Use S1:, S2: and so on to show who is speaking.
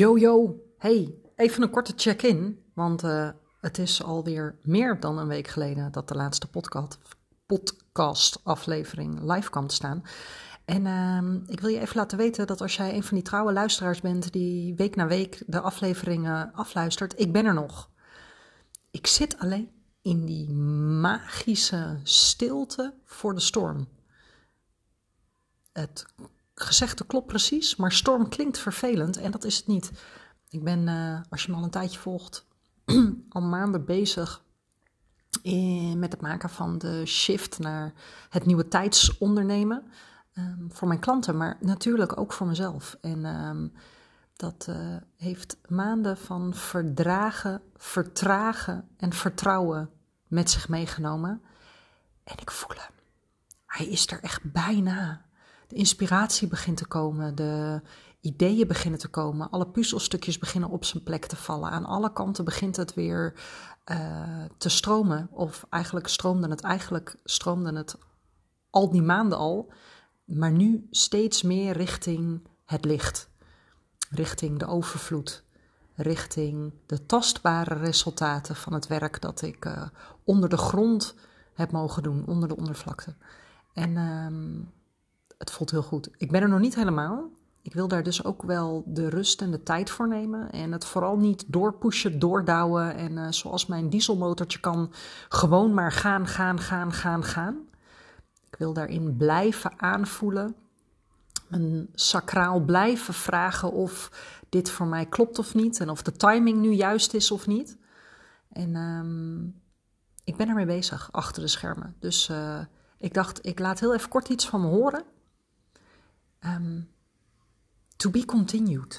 S1: Yo, yo, hey, even een korte check-in, want uh, het is alweer meer dan een week geleden dat de laatste podcast, podcast aflevering live kwam te staan. En uh, ik wil je even laten weten dat als jij een van die trouwe luisteraars bent die week na week de afleveringen afluistert, ik ben er nog. Ik zit alleen in die magische stilte voor de storm. Het gezegde klopt precies, maar storm klinkt vervelend en dat is het niet. Ik ben, uh, als je me al een tijdje volgt, al maanden bezig in, met het maken van de shift naar het nieuwe tijdsondernemen. Um, voor mijn klanten, maar natuurlijk ook voor mezelf. En um, dat uh, heeft maanden van verdragen, vertragen en vertrouwen met zich meegenomen. En ik voel hem. Hij is er echt bijna de inspiratie begint te komen, de ideeën beginnen te komen, alle puzzelstukjes beginnen op zijn plek te vallen. Aan alle kanten begint het weer uh, te stromen. Of eigenlijk stroomde het, eigenlijk stroomde het al die maanden al, maar nu steeds meer richting het licht, richting de overvloed, richting de tastbare resultaten van het werk dat ik uh, onder de grond heb mogen doen, onder de ondervlakte. En uh, het voelt heel goed. Ik ben er nog niet helemaal. Ik wil daar dus ook wel de rust en de tijd voor nemen. En het vooral niet doorpushen, doordouwen. En uh, zoals mijn dieselmotortje kan, gewoon maar gaan, gaan, gaan, gaan, gaan. Ik wil daarin blijven aanvoelen. Een sacraal blijven vragen of dit voor mij klopt of niet. En of de timing nu juist is of niet. En um, ik ben ermee bezig, achter de schermen. Dus uh, ik dacht, ik laat heel even kort iets van me horen. Um, to be continued.